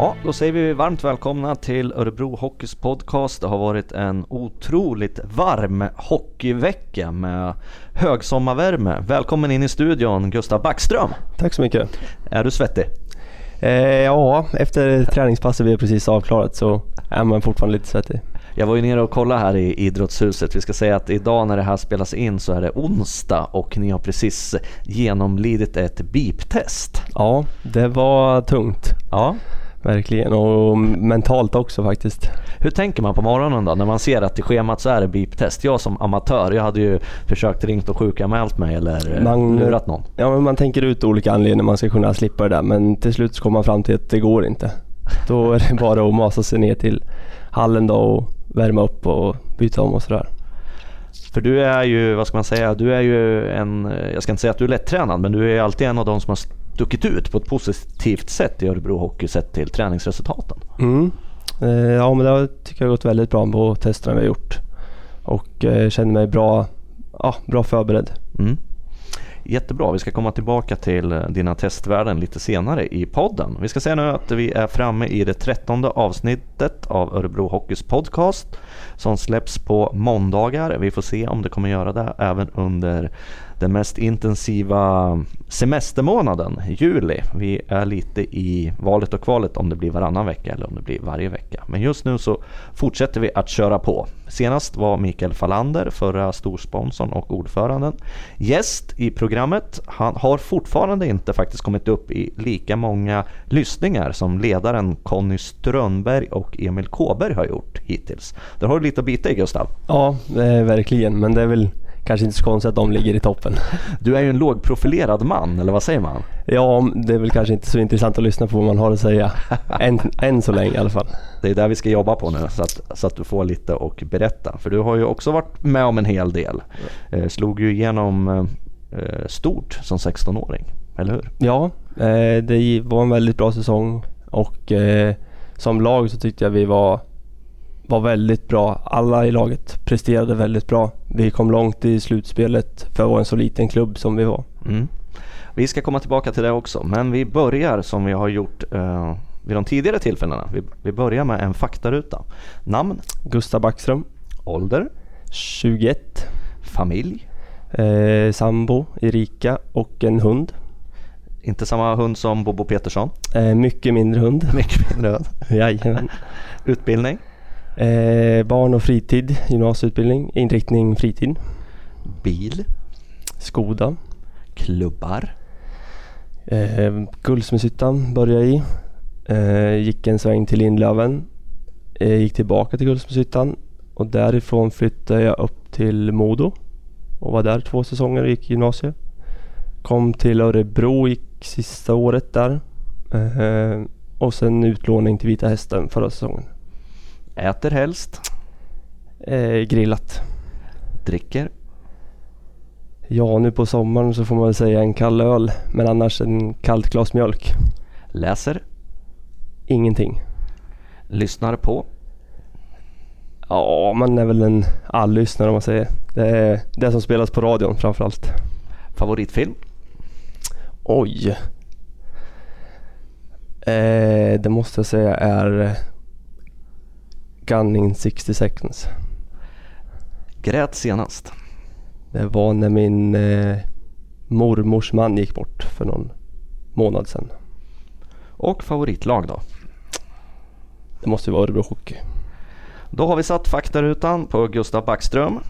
Ja, då säger vi varmt välkomna till Örebro Hockeys podcast. Det har varit en otroligt varm hockeyvecka med högsommarvärme. Välkommen in i studion Gustav Backström. Tack så mycket. Är du svettig? Eh, ja, efter träningspasset vi är precis avklarat så är man fortfarande lite svettig. Jag var ju nere och kollade här i idrottshuset. Vi ska säga att idag när det här spelas in så är det onsdag och ni har precis genomlidit ett beep-test. Ja, det var tungt. Ja. Verkligen och mentalt också faktiskt. Hur tänker man på morgonen då när man ser att i schemat så är det beep-test? Jag som amatör, jag hade ju försökt ringt och sjukanmält mig eller man, lurat någon. Ja men man tänker ut olika anledningar man ska kunna slippa det där men till slut så kommer man fram till att det går inte. Då är det bara att masa sig ner till hallen då och värma upp och byta om och sådär. För du är ju, vad ska man säga, du är ju en, jag ska inte säga att du är lättränad men du är alltid en av de som har stuckit ut på ett positivt sätt i Örebro Hockey sett till träningsresultaten. Mm. Eh, ja men det tycker jag har gått väldigt bra på testerna vi har gjort. Och eh, känner mig bra, ja, bra förberedd. Mm. Jättebra, vi ska komma tillbaka till eh, dina testvärden lite senare i podden. Vi ska säga nu att vi är framme i det trettonde avsnittet av Örebro Hockeys podcast som släpps på måndagar. Vi får se om det kommer göra det även under den mest intensiva semestermånaden, juli. Vi är lite i valet och kvalet om det blir varannan vecka eller om det blir varje vecka. Men just nu så fortsätter vi att köra på. Senast var Mikael Falander, förra storsponsorn och ordföranden, gäst i programmet. Han har fortfarande inte faktiskt kommit upp i lika många lyssningar som ledaren Conny Strömberg och Emil Kåberg har gjort hittills. Där har du lite att bita i Gustav. Ja, verkligen. Men det är väl kanske inte så konstigt att de ligger i toppen. Du är ju en lågprofilerad man, eller vad säger man? Ja, det är väl kanske inte så intressant att lyssna på vad man har att säga. än, än så länge i alla fall. Det är där vi ska jobba på nu, så att, så att du får lite att berätta. För du har ju också varit med om en hel del. Eh, slog ju igenom eh, stort som 16-åring, eller hur? Ja, eh, det var en väldigt bra säsong och eh, som lag så tyckte jag vi var var väldigt bra. Alla i laget presterade väldigt bra. Vi kom långt i slutspelet för att vara en så liten klubb som vi var. Mm. Vi ska komma tillbaka till det också, men vi börjar som vi har gjort uh, vid de tidigare tillfällena. Vi, vi börjar med en faktaruta. Namn? Gustav Backström. Ålder? 21. Familj? Eh, sambo, Erika och en hund. Inte samma hund som Bobo Petersson? Eh, mycket mindre hund. Mycket mindre hund. Jajamän. Utbildning? Eh, barn och fritid, gymnasieutbildning, inriktning fritid. Bil. Skoda. Klubbar. Eh, Guldsmedshyttan började jag i. Eh, gick en sväng till Lindlöven. Eh, gick tillbaka till Guldsmedshyttan och därifrån flyttade jag upp till Modo och var där två säsonger och gick gymnasiet. Kom till Örebro, gick sista året där. Eh, och sen utlåning till Vita Hästen förra säsongen. Äter helst? Eh, grillat. Dricker? Ja, nu på sommaren så får man väl säga en kall öl, men annars en kallt glas mjölk. Läser? Ingenting. Lyssnar på? Ja, man är väl en all-lyssnare om man säger. Det är det som spelas på radion framförallt. Favoritfilm? Oj. Eh, det måste jag säga är Gunning 60 seconds. Grät senast? Det var när min eh, mormors man gick bort för någon månad sedan. Och favoritlag då? Det måste ju vara Örebro Hockey. Då har vi satt faktarutan på Gustav Backström.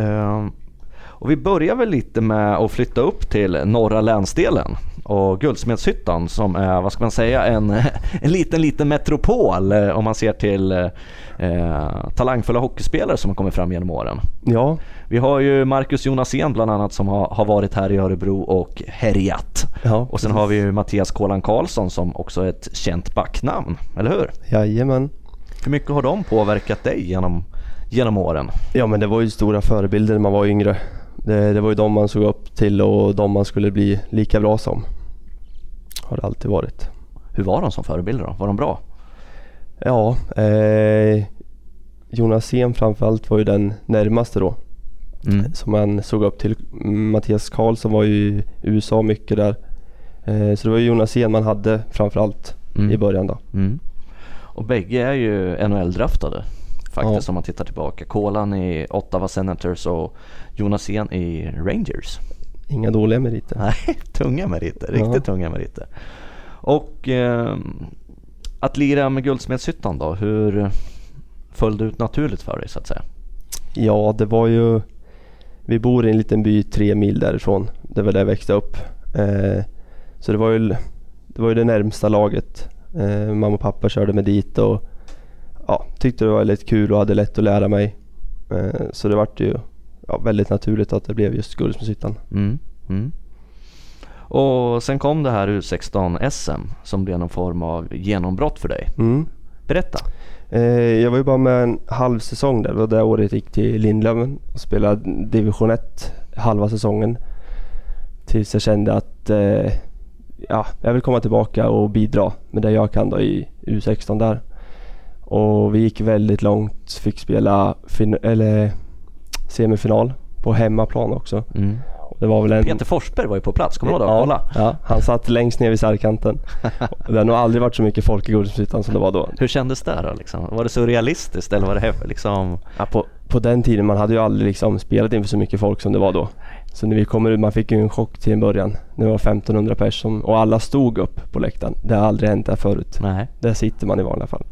Uh, och vi börjar väl lite med att flytta upp till norra länsdelen och Guldsmedshyttan som är, vad ska man säga, en, en liten, liten metropol eh, om man ser till eh, talangfulla hockeyspelare som har kommit fram genom åren. Ja. Vi har ju Marcus Jonasén bland annat som har, har varit här i Örebro och härjat. Ja, och sen har vi ju Mattias Kolan Karlsson som också är ett känt backnamn, eller hur? Jajamän. Hur mycket har de påverkat dig genom, genom åren? Ja men det var ju stora förebilder när man var yngre. Det, det var ju de man såg upp till och de man skulle bli lika bra som. Har det alltid varit. Hur var de som förebilder då? Var de bra? Ja, eh, Jonas Sen framförallt var ju den närmaste då. Mm. Som man såg upp till. Mattias Karlsson var ju i USA mycket där. Eh, så det var ju Jonas Sen man hade framförallt mm. i början då. Mm. Och bägge är ju NHL-draftade faktiskt Ja. om man tittar tillbaka. Kolan i Ottawa Senators och Jonasén i Rangers. Inga dåliga meriter. Nej, tunga meriter. Riktigt Ja. tunga meriter. Och eh, att lira med Guldsmedshyttan då, hur föll det ut naturligt för dig så att säga? Ja, det var ju... Vi bor i en liten by tre mil därifrån. Det var där jag växte upp. Eh, så det var ju det, var ju det närmsta laget. Eh, mamma och pappa körde mig dit och ja, tyckte det var väldigt kul och hade lätt att lära mig. Eh, så det vart ju ja, väldigt naturligt att det blev just Guldsmedshyttan. Mm. Mm. Och sen kom det här U16 SM som blev någon form av genombrott för dig. Mm. Berätta. Eh, jag var ju bara med en halv säsong där. Det var det året jag gick till Lindlöven och spelade division 1 halva säsongen. Tills jag kände att eh, ja, jag vill komma tillbaka och bidra med det jag kan då i U16 där. Och vi gick väldigt långt, fick spela eller semifinal på hemmaplan också. Mm. Det var väl en... Peter Forsberg var ju på plats, kommer du ihåg det? Ja, Kolla. ja, han satt längst ner vid sargkanten. Och det har nog aldrig varit så mycket folk i Guldsmedshyttan som det var då. Hur kändes det då? Liksom? Var det så realistiskt eller var det liksom... Ja, på, på den tiden, man hade ju aldrig liksom spelat inför så mycket folk som det var då. Så när vi kommer ut, man fick ju en chock till en början. Det var 1500 personer och alla stod upp på läktaren. Det har aldrig hänt där förut. Nej. Där sitter man i vanliga fall.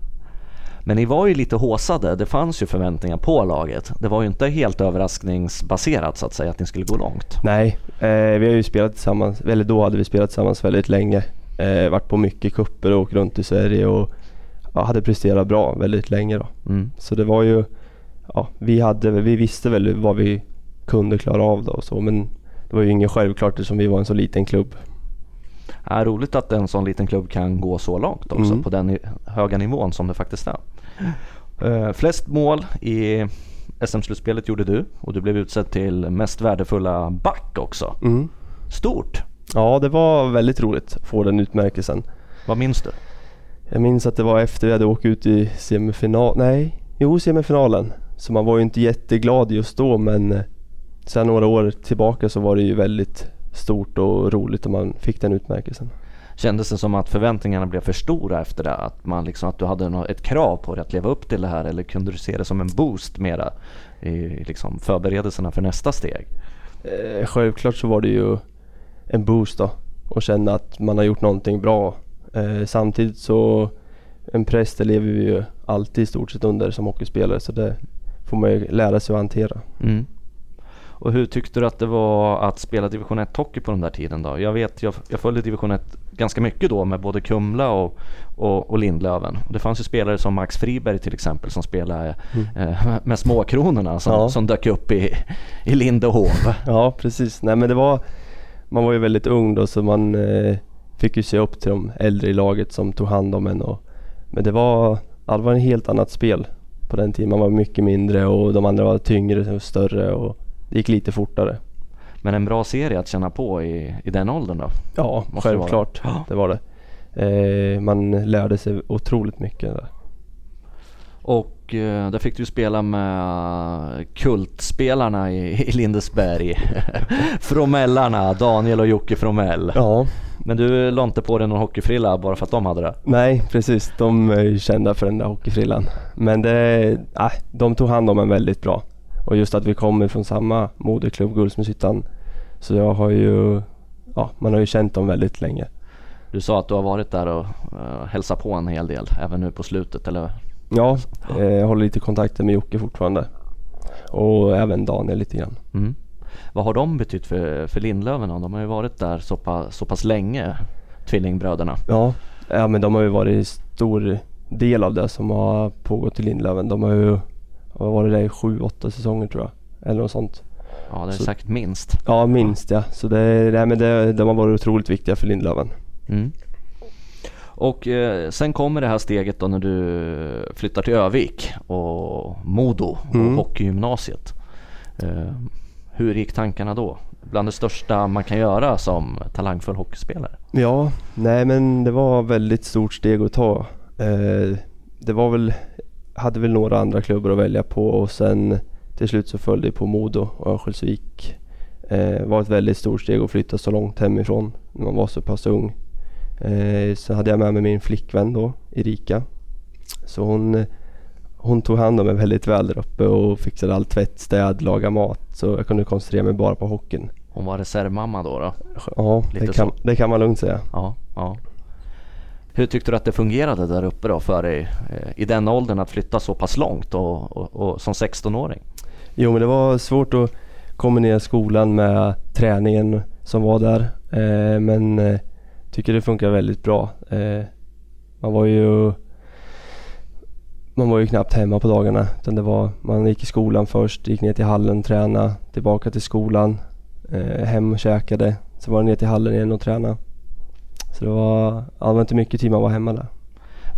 Men ni var ju lite håsade. Det fanns ju förväntningar på laget. Det var ju inte helt överraskningsbaserat så att säga att ni skulle gå långt. Nej, eh, vi har ju spelat tillsammans, eller då hade vi spelat tillsammans väldigt länge. Eh, varit på mycket kupper och åkt runt i Sverige och ja, hade presterat bra väldigt länge då. Mm. Så det var ju, ja, vi, hade, vi visste väl vad vi kunde klara av då och så men det var ju inget självklart eftersom vi var en så liten klubb. Ja, roligt att en sån liten klubb kan gå så långt också Mm. på den höga nivån som det faktiskt är. Eh, flest mål i SM-slutspelet gjorde du och du blev utsedd till mest värdefulla back också. Mm. Stort! Ja, det var väldigt roligt att få den utmärkelsen. Vad minns du? Jag minns att det var efter vi hade åkt ut i semifinal, nej, jo semifinalen. Så man var ju inte jätteglad just då men eh, sen några år tillbaka så var det ju väldigt stort och roligt att man fick den utmärkelsen. Kändes det som att förväntningarna blev för stora efter det? Att, man liksom, att du hade ett krav på dig att leva upp till det här eller kunde du se det som en boost mera i liksom, förberedelserna för nästa steg? Eh, självklart så var det ju en boost då och känna att man har gjort någonting bra. Eh, samtidigt så en press det lever vi ju alltid i stort sett under som hockeyspelare så det får man ju lära sig att hantera. Mm. Och hur tyckte du att det var att spela division 1 hockey på den där tiden då? Jag vet, jag, jag följde division 1 ganska mycket då med både Kumla och, och, och Lindlöven. Och det fanns ju spelare som Max Friberg till exempel som spelade eh, med småkronorna som, Ja. som dök upp i, i Lindehov. Ja precis, nej men det var Man var ju väldigt ung då så man eh, fick ju se upp till de äldre i laget som tog hand om en och Men det var, ja, det var en helt annat spel på den tiden. Man var mycket mindre och de andra var tyngre och större och det gick lite fortare. Men en bra serie att känna på i, i den åldern då? Ja, Måste det självklart. Ja. Det var det. Eh, man lärde sig otroligt mycket där. Och eh, där fick du spela med kultspelarna i, i Lindesberg. Fromellarna, Daniel och Jocke Fromell. Ja, Men du la inte på dig någon hockeyfrilla bara för att de hade det? nej precis. De är ju kända för den där hockeyfrillan. Men det, äh, de tog hand om en väldigt bra. Och just att vi kommer från samma moderklubb, Guldsmedshyttan. Så jag har ju, ja man har ju känt dem väldigt länge. Du sa att du har varit där och uh, hälsat på en hel del, även nu på slutet eller? Ja, eh, jag håller lite kontakter med Jocke fortfarande. Och även Daniel lite grann. Mm. Vad har de betytt för, för Lindlöven då? De har ju varit där så pass, så pass länge, tvillingbröderna. Ja, ja men de har ju varit en stor del av det som har pågått i Lindlöven. De har ju har varit där i sju, åtta säsonger tror jag. Eller något sånt. Ja, det är Så- säkert minst. Ja, minst ja. Så det, nej, men det, de har varit otroligt viktiga för Lindlöven. Mm. Och eh, sen kommer det här steget då när du flyttar till Övik och Modo och Mm. hockeygymnasiet. Eh, hur gick tankarna då? Bland det största man kan göra som talangfull hockeyspelare. Ja, nej men det var väldigt stort steg att ta. Eh, det var väl, hade väl några andra klubbar att välja på och sen till slut så följde på Modo och Örnsköldsvik. Eh, var ett väldigt stort steg att flytta så långt hemifrån när man var så pass ung. Eh, så hade jag med mig min flickvän då, Erika. Så hon, hon tog hand om mig väldigt väl där uppe och fixade all tvätt, städ, laga mat. Så jag kunde koncentrera mig bara på hockeyn. Hon var reservmamma då? då? Ja, det kan, det kan man lugnt säga. Ja, ja. Hur tyckte du att det fungerade där uppe då för dig eh, i den åldern att flytta så pass långt och, och, och som 16-åring? Jo men det var svårt att kombinera skolan med träningen som var där. Eh, men jag tycker det funkar väldigt bra. Man var ju man var ju knappt hemma på dagarna. Utan det var, man gick i skolan först, gick ner till hallen, tränade, tillbaka till skolan, eh, hem och käkade. sen var det ner till hallen igen och träna. Så det var, ja, det var inte mycket tid man var hemma där.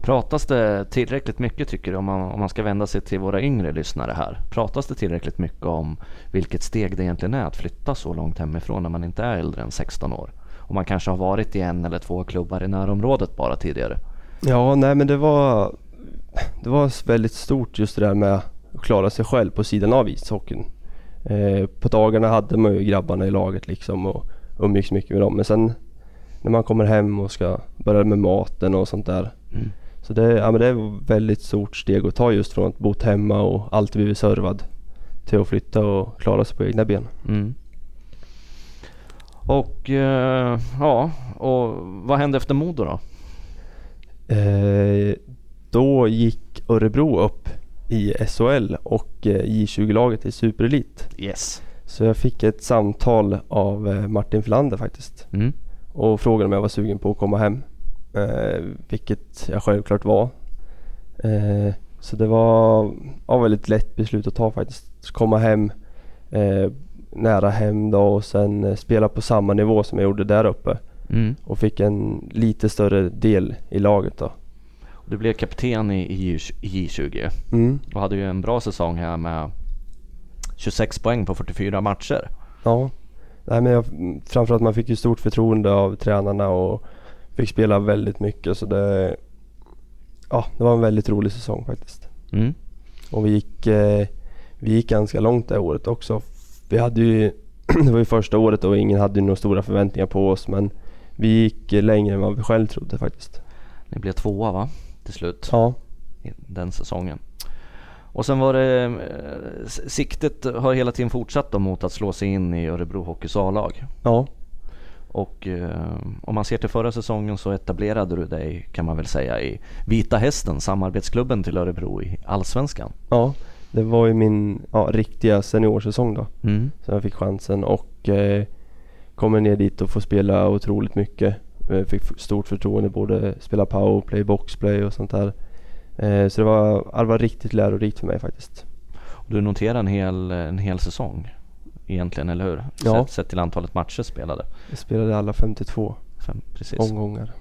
Pratas det tillräckligt mycket tycker du om man, om man ska vända sig till våra yngre lyssnare här? Pratas det tillräckligt mycket om vilket steg det egentligen är att flytta så långt hemifrån när man inte är äldre än 16 år? Och man kanske har varit i en eller två klubbar i närområdet bara tidigare. Ja, nej men det var, det var väldigt stort just det där med att klara sig själv på sidan av ishockeyn. Eh, på dagarna hade man ju grabbarna i laget liksom och umgicks mycket med dem. Men sen när man kommer hem och ska börja med maten och sånt där. Mm. Så det, ja, men det är ett väldigt stort steg att ta just från att bo hemma och alltid blivit servad till att flytta och klara sig på egna ben. Mm. Och eh, ja, och vad hände efter Modo då? Eh, då gick Örebro upp i SHL och eh, J20-laget i Superelit. Yes. Så jag fick ett samtal av eh, Martin Filander faktiskt Mm. Och frågade om jag var sugen på att komma hem. Eh, vilket jag självklart var. Eh, så det var ja, väldigt lätt beslut att ta faktiskt. Komma hem eh, nära hem då och sen eh, spela på samma nivå som jag gjorde där uppe. Mm. Och fick en lite större del i laget då. Du blev kapten i, i J- J20 Mm. och hade ju en bra säsong här med 26 poäng på 44 matcher. Ja, Nej, men jag, framförallt man fick ju stort förtroende av tränarna och fick spela väldigt mycket så det, ja, det var en väldigt rolig säsong faktiskt. Mm. Och vi gick, eh, vi gick ganska långt det året också. Vi hade ju, det var ju första året och ingen hade några stora förväntningar på oss men vi gick längre än vad vi själv trodde faktiskt. Ni blev tvåa va? Till slut Ja, den säsongen. Och sen var det, eh, siktet har hela tiden fortsatt då mot att slå sig in i Örebro Hockeys A-lag. ja, Och eh, om man ser till förra säsongen så etablerade du dig kan man väl säga i Vita Hästen, samarbetsklubben till Örebro i Allsvenskan. ja. Det var ju min ja, riktiga seniorsäsong då. Mm. Så jag fick chansen och eh, kommer ner dit och får spela otroligt mycket. Eh, fick stort förtroende både spela powerplay, boxplay och sånt där. Eh, så det var, det var riktigt lärorikt för mig faktiskt. Du noterar en hel, en hel säsong egentligen, eller hur? Ja. Sett, sett till antalet matcher spelade. Jag spelade alla 52 Fem, precis. omgångar.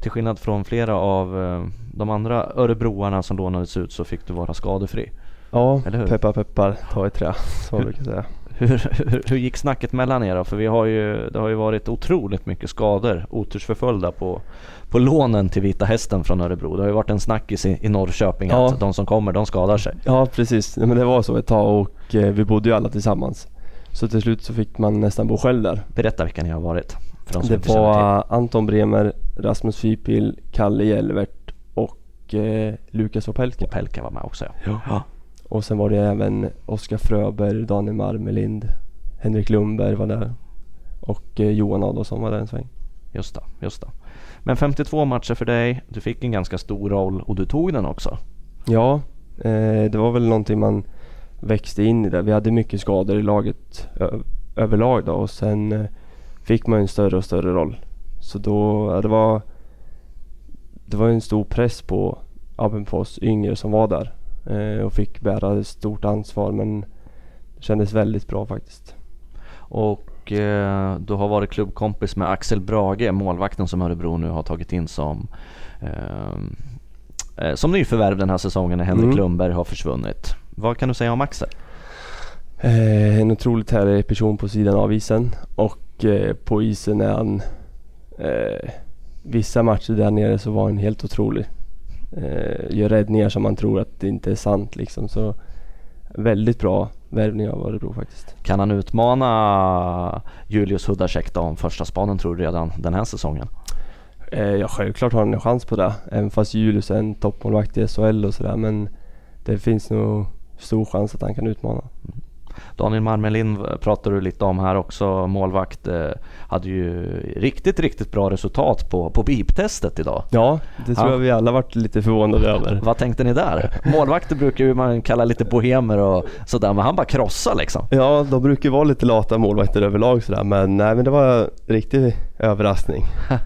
Till skillnad från flera av eh, de andra örebroarna som lånades ut så fick du vara skadefri. Ja, Eller hur? peppar peppar, ta i trä som man brukar säga. Hur, hur, hur gick snacket mellan er då? För vi har ju, det har ju varit otroligt mycket skador, otursförföljda på, på lånen till Vita Hästen från Örebro. Det har ju varit en snackis i, i Norrköping Ja. att de som kommer, de skadar sig. Ja precis, men det var så ett tag och eh, vi bodde ju alla tillsammans. Så till slut så fick man nästan bo själv där. Berätta vilka ni har varit. Det var Anton Bremer, Rasmus Fypil, Kalle Jelvert och eh, Lukas Opelka. till. Pelka var med också ja. Ja. Och sen var det även Oskar Fröberg, Daniel Marmelind, Henrik Lundberg var där. Och eh, Johan Adolfsson var där en sväng. Just det, just det. Men 52 matcher för dig, du fick en ganska stor roll och du tog den också. Ja, eh, det var väl någonting man växte in i där. Vi hade mycket skador i laget överlag då och sen eh, fick man en större och större roll. Så då, ja, det var det var en stor press på på oss yngre som var där och fick bära ett stort ansvar men det kändes väldigt bra faktiskt. Och eh, du har varit klubbkompis med Axel Brage, målvakten som Örebro nu har tagit in som ehm, eh, som nyförvärv den här säsongen när Henrik Mm. Lundberg har försvunnit. Vad kan du säga om Axel? Eh, en otroligt härlig person på sidan av isen och eh, på isen är han eh, Vissa matcher där nere så var han helt otrolig. Eh, gör räddningar som man tror att det inte är sant liksom. Så väldigt bra värvning av Örebro faktiskt. Kan han utmana Julius Hudacek då om första spaden tror du redan den här säsongen? Eh, ja, självklart har han en chans på det. Även fast Julius är en toppmålvakt i SHL och sådär. Men det finns nog stor chans att han kan utmana. Daniel Marmelin pratar du lite om här också, målvakt. Eh, hade ju riktigt, riktigt bra resultat på, på BIP-testet idag. Ja, det tror Ja. jag vi alla varit lite förvånade över. Vad tänkte ni där? Målvakter brukar ju man kalla lite bohemer och sådär, men han bara krossar liksom. Ja, de brukar ju vara lite lata målvakter överlag sådär. Men nej, men det var en riktig överraskning.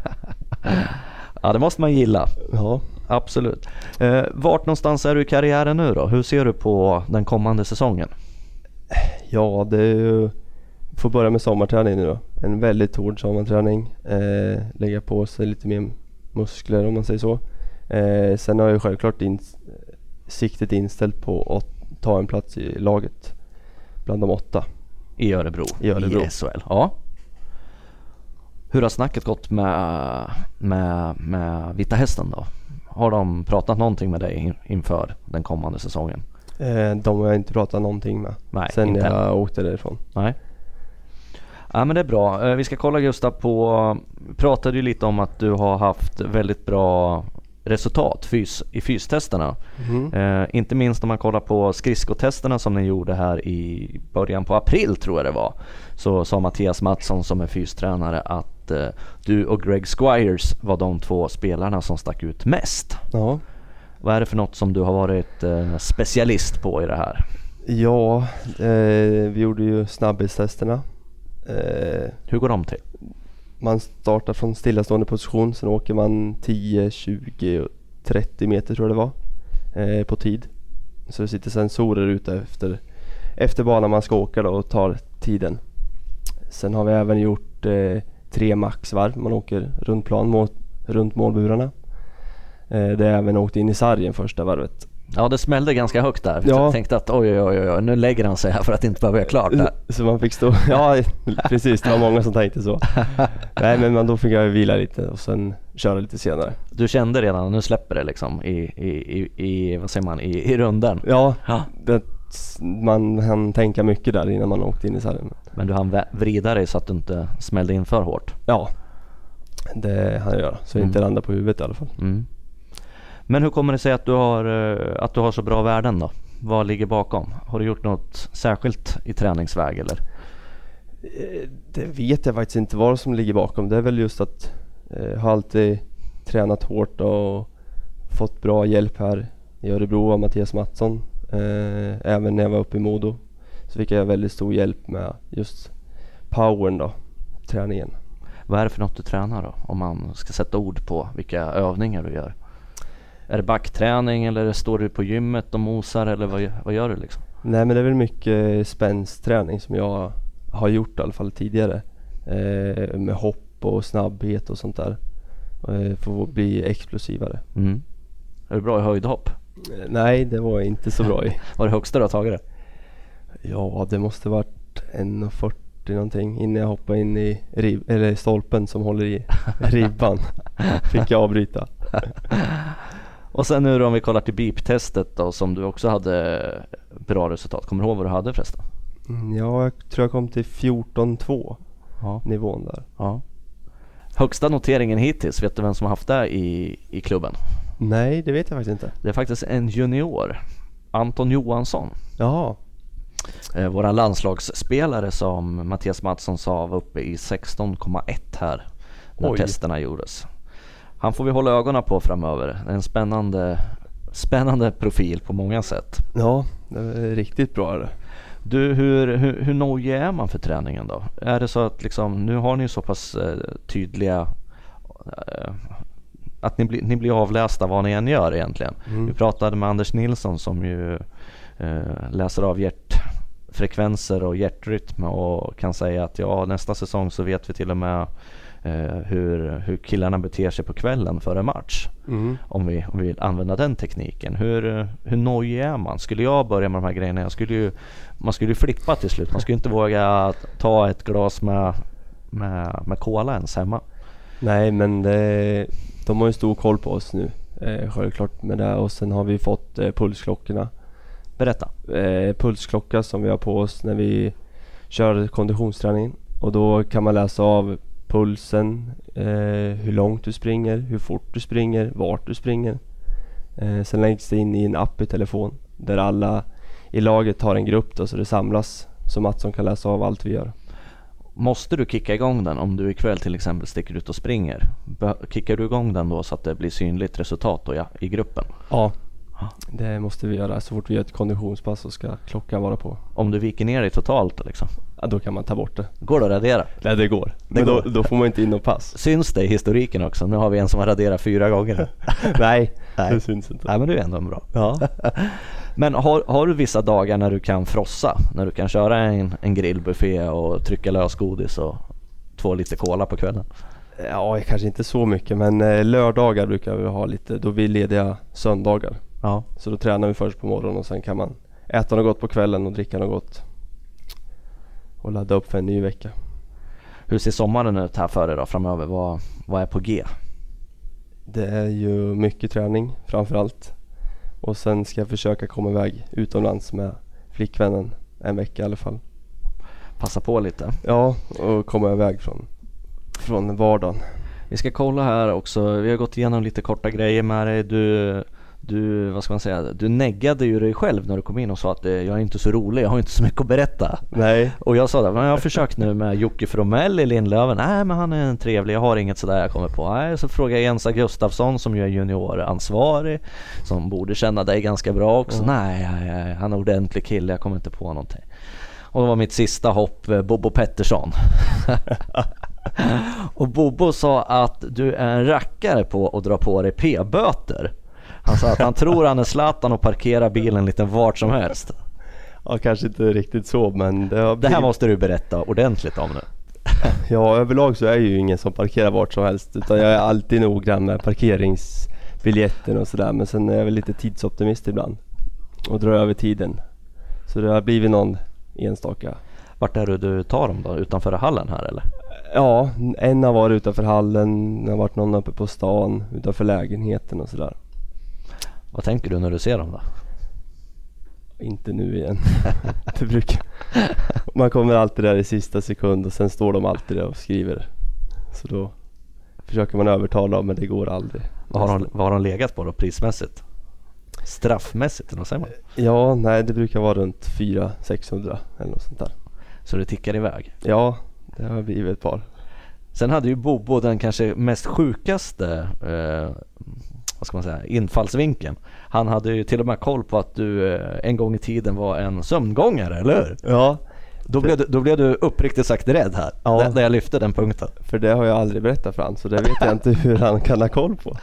Ja, det måste man gilla. Ja. Absolut. Eh, vart någonstans är du i karriären nu då? Hur ser du på den kommande säsongen? Ja, det är ju... Får börja med sommarträning nu då. En väldigt hård sommarträning. Eh, lägga på sig lite mer muskler om man säger så. Eh, sen har jag självklart in, siktet inställt på att ta en plats i laget. Bland de åtta. I Örebro, I Örebro. SHL. Ja. Hur har snacket gått med, med, med Vita Hästen då? Har de pratat någonting med dig in, inför den kommande säsongen? Eh, de har jag inte pratat någonting med. Nej, sen inte jag åkte därifrån. Nej. Ja men det är bra. Eh, Vi ska kolla Gustav på, pratade ju lite om att du har haft väldigt bra resultat fys, i fystesterna. Mhm. Eh, inte minst om man kollar på skridskotesterna som ni gjorde här i början på april tror jag det var. Så sa Mattias Mattsson som är fystränare att eh, du och Greg Squires var de två spelarna som stack ut mest. Ja. Vad är det för något som du har varit eh, specialist på i det här? Ja, eh, vi gjorde ju snabbhetstesterna. Eh, Hur går de till? man startar från stillastående position, sen åker man 10, 20, och 30 meter tror jag det var eh, på tid. Så det sitter sensorer ute efter, efter banan man ska åka då och tar tiden. Sen har vi även gjort eh, tre maxvarv, man åker runt plan mot, runt målburarna. Eh, det har även åkt in i sargen första varvet. Ja det smällde ganska högt där. Ja. Jag tänkte att oj, oj oj oj nu lägger han sig här för att inte behöva göra klart det. Så man fick stå, ja precis det var många som tänkte så. Nej men man, då fick jag vila lite och sen köra lite senare. Du kände redan, nu släpper det liksom i, i, i, vad säger man, i, i runden. Ja, Ja. det, man hann tänka mycket där innan man åkte in i sargen. Men du hann vrida dig så att du inte smällde in för hårt. Ja, det hann jag göra. Så jag inte Mm. landade på huvudet i alla fall. Mm. Men hur kommer det sig att du, har, eh, att du har så bra värden då? Vad ligger bakom? Har du gjort något särskilt i träningsväg eller? Eh, Det vet jag faktiskt inte vad som ligger bakom. Det är väl just att jag har alltid tränat hårt och fått bra hjälp här i Örebro av Mattias Mattsson. Eh, även när jag var uppe i Modo så fick jag väldigt stor hjälp med just powern då, träningen. Vad är det för något du tränar då? Om man ska sätta ord på vilka övningar du gör. Är det backträning eller står du på gymmet och mosar eller vad, vad gör du liksom? Nej men det är väl mycket spänsträning som jag har gjort i alla fall tidigare. Eh, med hopp och snabbhet och sånt där. Eh, för att bli explosivare. Mm. Är du bra i höjdhopp? Eh, nej det var jag inte så bra i. Vad är det högsta du har tagit det? Ja det måste varit 1,40 någonting innan jag hoppade in i rib- eller stolpen som håller i ribban. Fick jag avbryta. Och sen nu då om vi kollar till BIP-testet då som du också hade bra resultat. Kommer du ihåg vad du hade förresten? Mm, Ja jag tror jag kom till 14,2 Ja. nivån där. ja. Högsta noteringen hittills, vet du vem som har haft det i, i klubben? Nej det vet jag faktiskt inte. Det är faktiskt en junior, Anton Johansson. Jaha. Eh, våra landslagsspelare som Mattias Mattsson sa var uppe i 16,1 här när Oj. testerna gjordes. Han får vi hålla ögonen på framöver. En spännande, spännande profil på många sätt. Ja det är riktigt bra är det. Du, hur, hur, hur nojig är man för träningen då? Är det så att liksom, nu har ni så pass eh, tydliga eh, att ni, blir- ni blir avlästa vad ni än gör egentligen. Mm. Vi pratade med Anders Nilsson som ju eh, läser av hjärtfrekvenser och hjärtrytm och kan säga att ja nästa säsong så vet vi till och med hur, hur killarna beter sig på kvällen före match. Mm. Om vi, om vi vill använda den tekniken. Hur, hur nojig är man? Skulle jag börja med de här grejerna, jag skulle ju, man skulle ju flippa till slut. Man skulle inte våga ta ett glas med, med, med cola ens hemma. Nej men det, de har ju stor koll på oss nu. Eh, självklart med det och sen har vi fått eh, pulsklockorna. Berätta. Eh, pulsklocka som vi har på oss när vi kör konditionsträning. Och då kan man läsa av pulsen, eh, hur långt du springer, hur fort du springer, vart du springer. Eh, sen läggs det in i en app i telefon där alla i laget har en grupp då, så det samlas så Mattsson kan läsa av allt vi gör. Måste du kicka igång den om du ikväll till exempel sticker ut och springer? Kickar du igång den då så att det blir synligt resultat då, ja, i gruppen? Ja, det måste vi göra. Så fort vi gör ett konditionspass så ska klockan vara på. Om du viker ner dig totalt liksom? Ja, då kan man ta bort det. Går det att radera? Nej, det går. Det Men går. Då, då, får man inte in något pass. Syns det i historiken också? Nu har vi en som har raderat fyra gånger. Nej, Nej, det syns inte. Nej, men det är ändå bra. Ja. men har, har du vissa dagar när du kan frossa? När du kan köra en, en grillbuffé och trycka lösgodis och två liter cola på kvällen? Ja, kanske inte så mycket men eh, lördagar brukar vi ha lite. Då vi lediga söndagar. Ja. Så då tränar vi först på morgonen och sen kan man äta något gott på kvällen och dricka något gott. Och ladda upp för en ny vecka. Hur ser sommaren ut här för er då framöver? Vad, vad är på G? Det är ju mycket träning framförallt. Och sen ska jag försöka komma iväg utomlands med flickvännen en vecka i alla fall. Passa på lite? Ja, och komma iväg från, från vardagen. Vi ska kolla här också, vi har gått igenom lite korta grejer med dig. Du du, vad ska man säga, du neggade ju dig själv när du kom in och sa att eh, jag är inte så rolig, jag har inte så mycket att berätta. Nej. Och jag sa det, men jag har försökt nu med Jocke Fromell i Lindlöven, nej men han är en trevlig, jag har inget sådär jag kommer på. Nej, så frågade jag Jensa Gustafsson som ju är junioransvarig, som borde känna dig ganska bra också. Mm. Nej, han är en ordentlig kille, jag kommer inte på någonting. Och det var mitt sista hopp, eh, Bobo Pettersson. och Bobo sa att du är en rackare på att dra på dig p-böter. Han sa att han tror han är Zlatan och parkerar bilen lite vart som helst. Ja, kanske inte riktigt så men det blivit... Det här måste du berätta ordentligt om nu. Ja, överlag så är jag ju ingen som parkerar vart som helst utan jag är alltid noggrann med parkeringsbiljetten och sådär men sen är jag väl lite tidsoptimist ibland och drar över tiden. Så det har blivit någon enstaka. Vart är det du tar dem då? Utanför hallen här eller? Ja, en har varit utanför hallen, det har varit någon uppe på stan utanför lägenheten och sådär. Vad tänker du när du ser dem då? Inte nu igen. det brukar. Man kommer alltid där i sista sekund och sen står de alltid där och skriver. Så då försöker man övertala dem men det går aldrig. Vad har de, vad har de legat på då prismässigt? Straffmässigt eller vad säger man? Ja, nej det brukar vara runt 400-600 eller något sånt där. Så det tickar iväg? Ja, det har blivit ett par. Sen hade ju Bobo den kanske mest sjukaste eh, vad ska man säga, infallsvinkeln. Han hade ju till och med koll på att du eh, en gång i tiden var en sömngångare, eller hur? Ja. Då blev, du, då blev du uppriktigt sagt rädd här, ja. när jag lyfte den punkten. För det har jag aldrig berättat för honom, så det vet jag inte hur han kan ha koll på.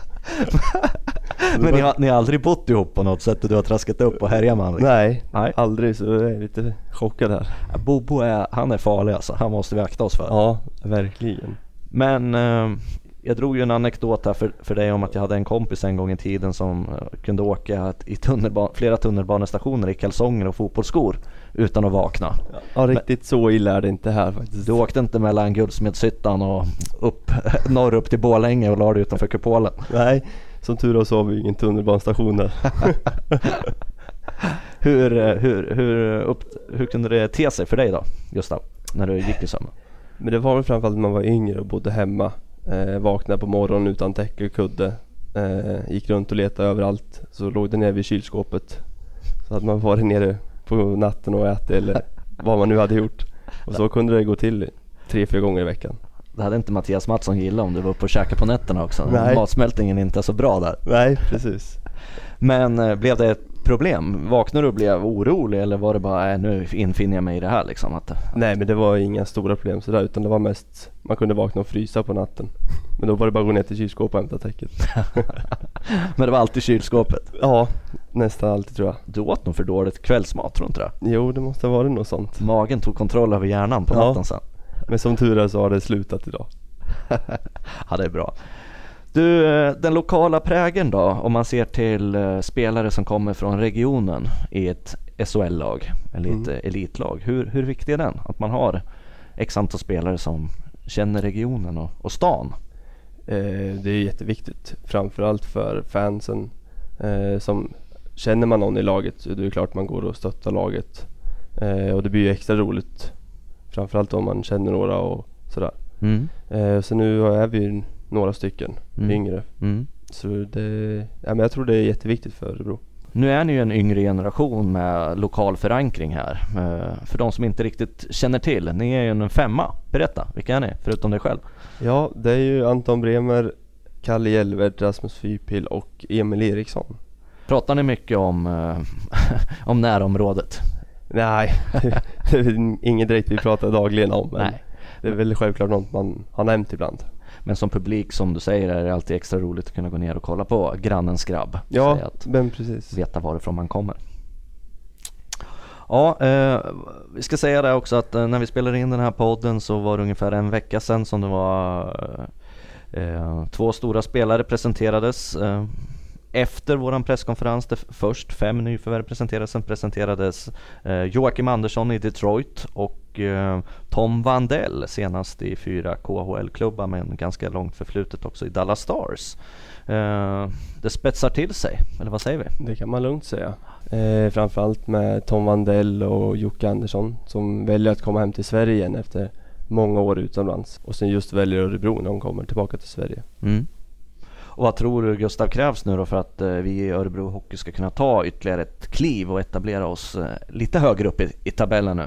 Men ni har, ni har aldrig bott ihop på något sätt och du har traskat upp och härjat med honom? Nej, Nej, aldrig så jag är lite chockad här. Bobo är, han är farlig alltså, han måste vi akta oss för. Ja, verkligen. Men eh, jag drog ju en anekdot här för, för dig om att jag hade en kompis en gång i tiden som uh, kunde åka i tunnelba flera tunnelbanestationer i kalsonger och fotbollsskor utan att vakna. Ja, riktigt Men, så illa är det inte här faktiskt. Du åkte inte mellan Guldsmedshyttan och upp, norr upp till Borlänge och la dig utanför kupolen? Nej, som tur var så har vi ingen tunnelbanestation där. hur, eh, hur, hur, upp, hur kunde det te sig för dig då, Gustav, när du gick i sömnen? Men det var väl framförallt när man var yngre och bodde hemma Eh, vaknade på morgonen utan täcke och kudde. Eh, gick runt och letade överallt. Så låg det nere vid kylskåpet. Så hade man varit nere på natten och ätit eller vad man nu hade gjort. Och så kunde det gå till tre, fyra gånger i veckan. Det hade inte Mattias Mattsson gillat om du var uppe och käkade på nätterna också. Nej. Matsmältningen är inte så bra där. Nej, precis. Men eh, blev det ett problem? Vaknade du och blev orolig eller var det bara äh, nu infinner jag mig i det här liksom? Att, Nej men det var inga stora problem sådär utan det var mest man kunde vakna och frysa på natten. Men då var det bara att gå ner till kylskåpet och hämta täcket. men det var alltid kylskåpet? Ja, nästan alltid tror jag. Du åt nog för dåligt kvällsmat tror du inte det? Jo det måste ha varit något sånt. Magen tog kontroll över hjärnan på ja. natten sen. Men som tur är så har det slutat idag. ja det är bra. Du, eh, den lokala prägen då, om man ser till uh, spelare som kommer från regionen i ett SHL-lag eller ett mm. elitlag. Hur, hur viktig är den? Att man har x antal spelare som känner regionen och, och stan? Eh, det är jätteviktigt, framförallt för fansen. Eh, som Känner man någon i laget så är det klart man går och stöttar laget. Eh, och det blir ju extra roligt. Framförallt om man känner några och sådär. Mm. Eh, så nu är vi några stycken Mm. yngre. Mm. Så det, ja, men jag tror det är jätteviktigt för Örebro. Nu är ni ju en yngre generation med lokal förankring här. Eh, För de som inte riktigt känner till, ni är ju en femma. Berätta, vilka är ni? Förutom dig själv. Ja, det är ju Anton Bremer, Kalle Hjelvert, Rasmus Fypil och Emil Eriksson. Pratar ni mycket om, eh, om närområdet? Nej, det är inget direkt vi pratar dagligen om. Men Nej. det är väl självklart något man har nämnt ibland. Men som publik, som du säger, är det alltid extra roligt att kunna gå ner och kolla på grannens grabb. Ja, att men precis. veta varifrån man kommer. Ja, eh, vi ska säga det också att eh, när vi spelade in den här podden så var det ungefär en vecka sedan som det var eh, eh, två stora spelare presenterades. Eh, efter våran presskonferens, där först fem nyförvärv presenterades, sen presenterades eh, Joakim Andersson i Detroit och eh, Tom Vandell senast i fyra KHL-klubbar men ganska långt förflutet också i Dallas Stars. Eh, det spetsar till sig, eller vad säger vi? Det kan man lugnt säga. Eh, framförallt med Tom Vandell och Jocke Andersson som väljer att komma hem till Sverige igen efter många år utomlands. Och sen just väljer Örebro när de kommer tillbaka till Sverige. Mm. Och vad tror du Gustav krävs nu då för att eh, vi i Örebro Hockey ska kunna ta ytterligare ett kliv och etablera oss eh, lite högre upp i, i tabellen nu?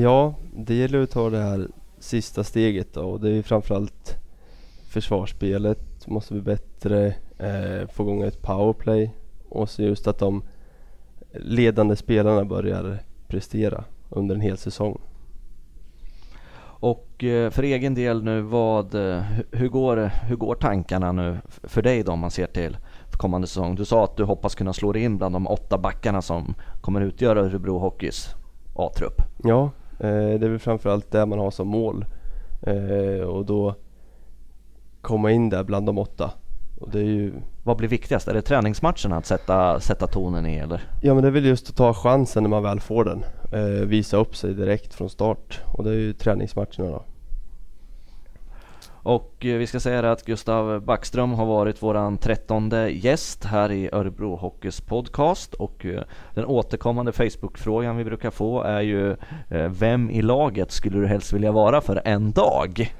Ja, det gäller att ta det här sista steget då och det är framförallt försvarsspelet måste bli bättre, eh, få igång ett powerplay och så just att de ledande spelarna börjar prestera under en hel säsong. Och eh, för egen del nu, vad, eh, hur, går, hur går tankarna nu för dig då om man ser till kommande säsong? Du sa att du hoppas kunna slå dig in bland de åtta backarna som kommer utgöra Örebro Hockeys A-trupp. Ja, eh, det är väl framförallt det man har som mål och då komma in där bland de åtta. Och det är ju Vad blir viktigast? Är det träningsmatcherna att sätta, sätta tonen i eller? Ja men det är väl just att ta chansen när man väl får den. Eh, visa upp sig direkt från start och det är ju träningsmatcherna då. Och eh, vi ska säga det att Gustav Backström har varit våran trettonde gäst här i Örebro Hockeys podcast och eh, den återkommande Facebook-frågan vi brukar få är ju eh, Vem i laget skulle du helst vilja vara för en dag?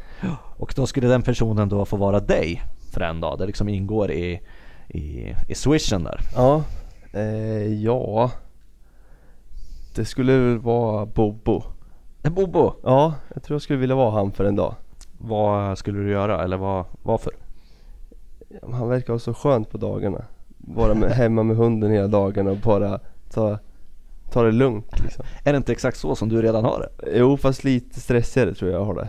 Och då skulle den personen då få vara dig för en dag, det liksom ingår i, i, i swishen där. Ja, eh, ja. Det skulle väl vara Bobo. Bobo, Ja, jag tror jag skulle vilja vara han för en dag. vad skulle du göra eller vad, varför? Han verkar ha så skönt på dagarna. Vara med, hemma med hunden hela dagarna och bara ta, ta det lugnt liksom. Är det inte exakt så som du redan har det? Jo fast lite stressigare tror jag jag har det.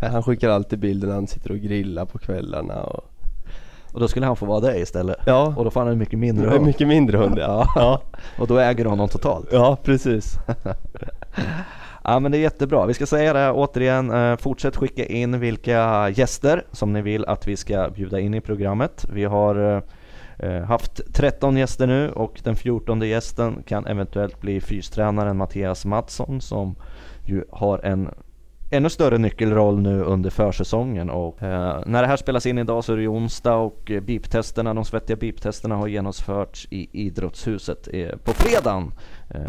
Han skickar alltid bilder när han sitter och grillar på kvällarna och Och då skulle han få vara dig istället? Ja, Och då får han en mycket mindre hund. mycket mindre hund ja. ja. Och då äger du honom totalt? Ja, precis. Ja men det är jättebra. Vi ska säga det återigen, eh, fortsätt skicka in vilka gäster som ni vill att vi ska bjuda in i programmet. Vi har eh, haft 13 gäster nu och den 14 gästen kan eventuellt bli fystränaren Mattias Mattsson som ju har en ännu större nyckelroll nu under försäsongen och eh, när det här spelas in idag så är det onsdag och eh, beep-testerna, de svettiga beep-testerna har genomförts i idrottshuset eh, på fredagen. Eh,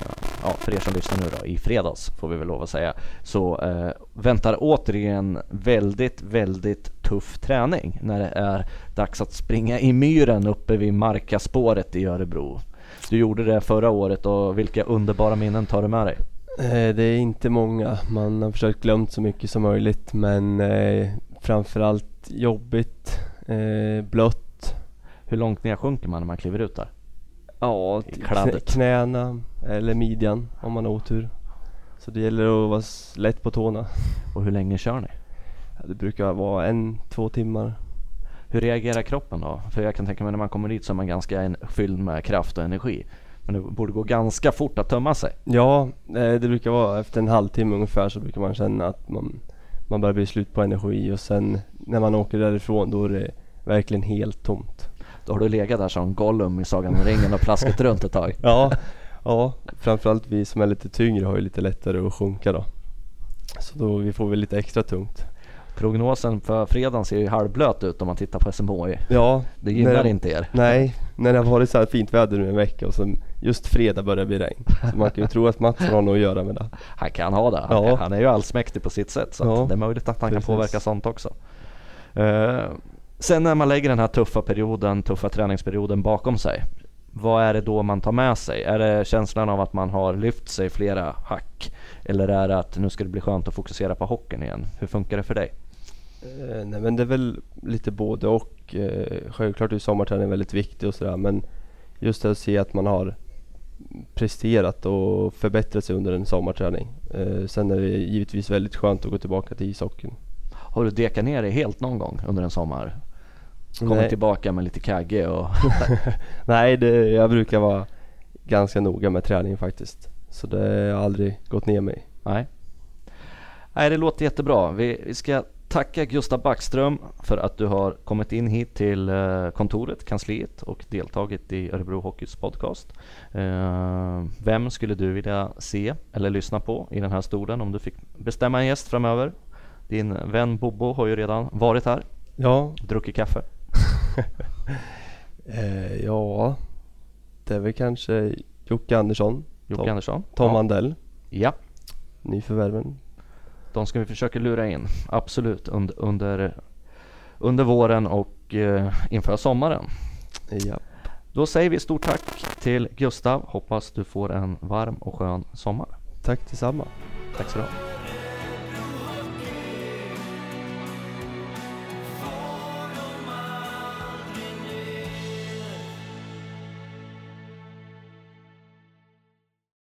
ja, för er som lyssnar nu då, i fredags får vi väl lov att säga. Så eh, väntar återigen väldigt, väldigt tuff träning när det är dags att springa i myren uppe vid Markaspåret i Örebro. Du gjorde det förra året och vilka underbara minnen tar du med dig? Eh, Det är inte många. Man har försökt glömt så mycket som möjligt men eh, framförallt jobbigt, eh, blött. Hur långt ner sjunker man när man kliver ut där? Ja, knä, knäna eller midjan om man har otur. Så det gäller att vara lätt på tårna. Och hur länge kör ni? Det brukar vara en, två timmar. Hur reagerar kroppen då? För jag kan tänka mig när man kommer dit så är man ganska en- fylld med kraft och energi. Men det borde gå ganska fort att tömma sig. Ja, eh, det brukar vara efter en halvtimme ungefär så brukar man känna att man, man börjar bli slut på energi och sen när man åker därifrån då är det verkligen helt tomt. Då har du legat där som Gollum i Sagan om ringen och plaskat runt ett tag. Ja, ja, framförallt vi som är lite tyngre har ju lite lättare att sjunka då. Så då vi får väl lite extra tungt. Prognosen för fredagen ser ju halvblöt ut om man tittar på SMHI. Ja, Det gynnar när- inte er. Nej, när det har varit så här fint väder nu en vecka och så just fredag börjar det bli regn. Så man kan ju tro att Mattsson har något att göra med det. Han kan ha det. Han, Ja. han är ju allsmäktig på sitt sätt så Ja. att det är möjligt att han Precis. kan påverka sånt också. Eh, sen när man lägger den här tuffa perioden, tuffa träningsperioden bakom sig. Vad är det då man tar med sig? Är det känslan av att man har lyft sig flera hack? Eller är det att nu ska det bli skönt att fokusera på hockeyn igen? Hur funkar det för dig? Eh, nej men det är väl lite både och. Eh, självklart är sommarträning väldigt viktig och sådär men just det att se att man har presterat och förbättrat sig under en sommarträning. Eh, sen är det givetvis väldigt skönt att gå tillbaka till ishockeyn. Har du dekat ner dig helt någon gång under en sommar? Kommit tillbaka med lite kagge och... Nej, det, jag brukar vara ganska noga med träning faktiskt. Så det har aldrig gått ner mig. Nej. Nej, det låter jättebra. Vi, vi ska tacka Gustav Backström för att du har kommit in hit till eh, kontoret, kansliet och deltagit i Örebro Hockeys podcast. Eh, Vem skulle du vilja se eller lyssna på i den här stolen om du fick bestämma en gäst framöver? Din vän Bobo har ju redan varit här, Ja, druckit kaffe. eh, ja det är väl kanske Jocke Andersson, Jocke Tom- Andersson. Tom ja. Andell, ja, nyförvärven. De ska vi försöka lura in. Absolut, under, under, under våren och eh, inför sommaren. Ja. Då säger vi stort tack till Gustav. Hoppas du får en varm och skön sommar. Tack detsamma. Tack så du ha.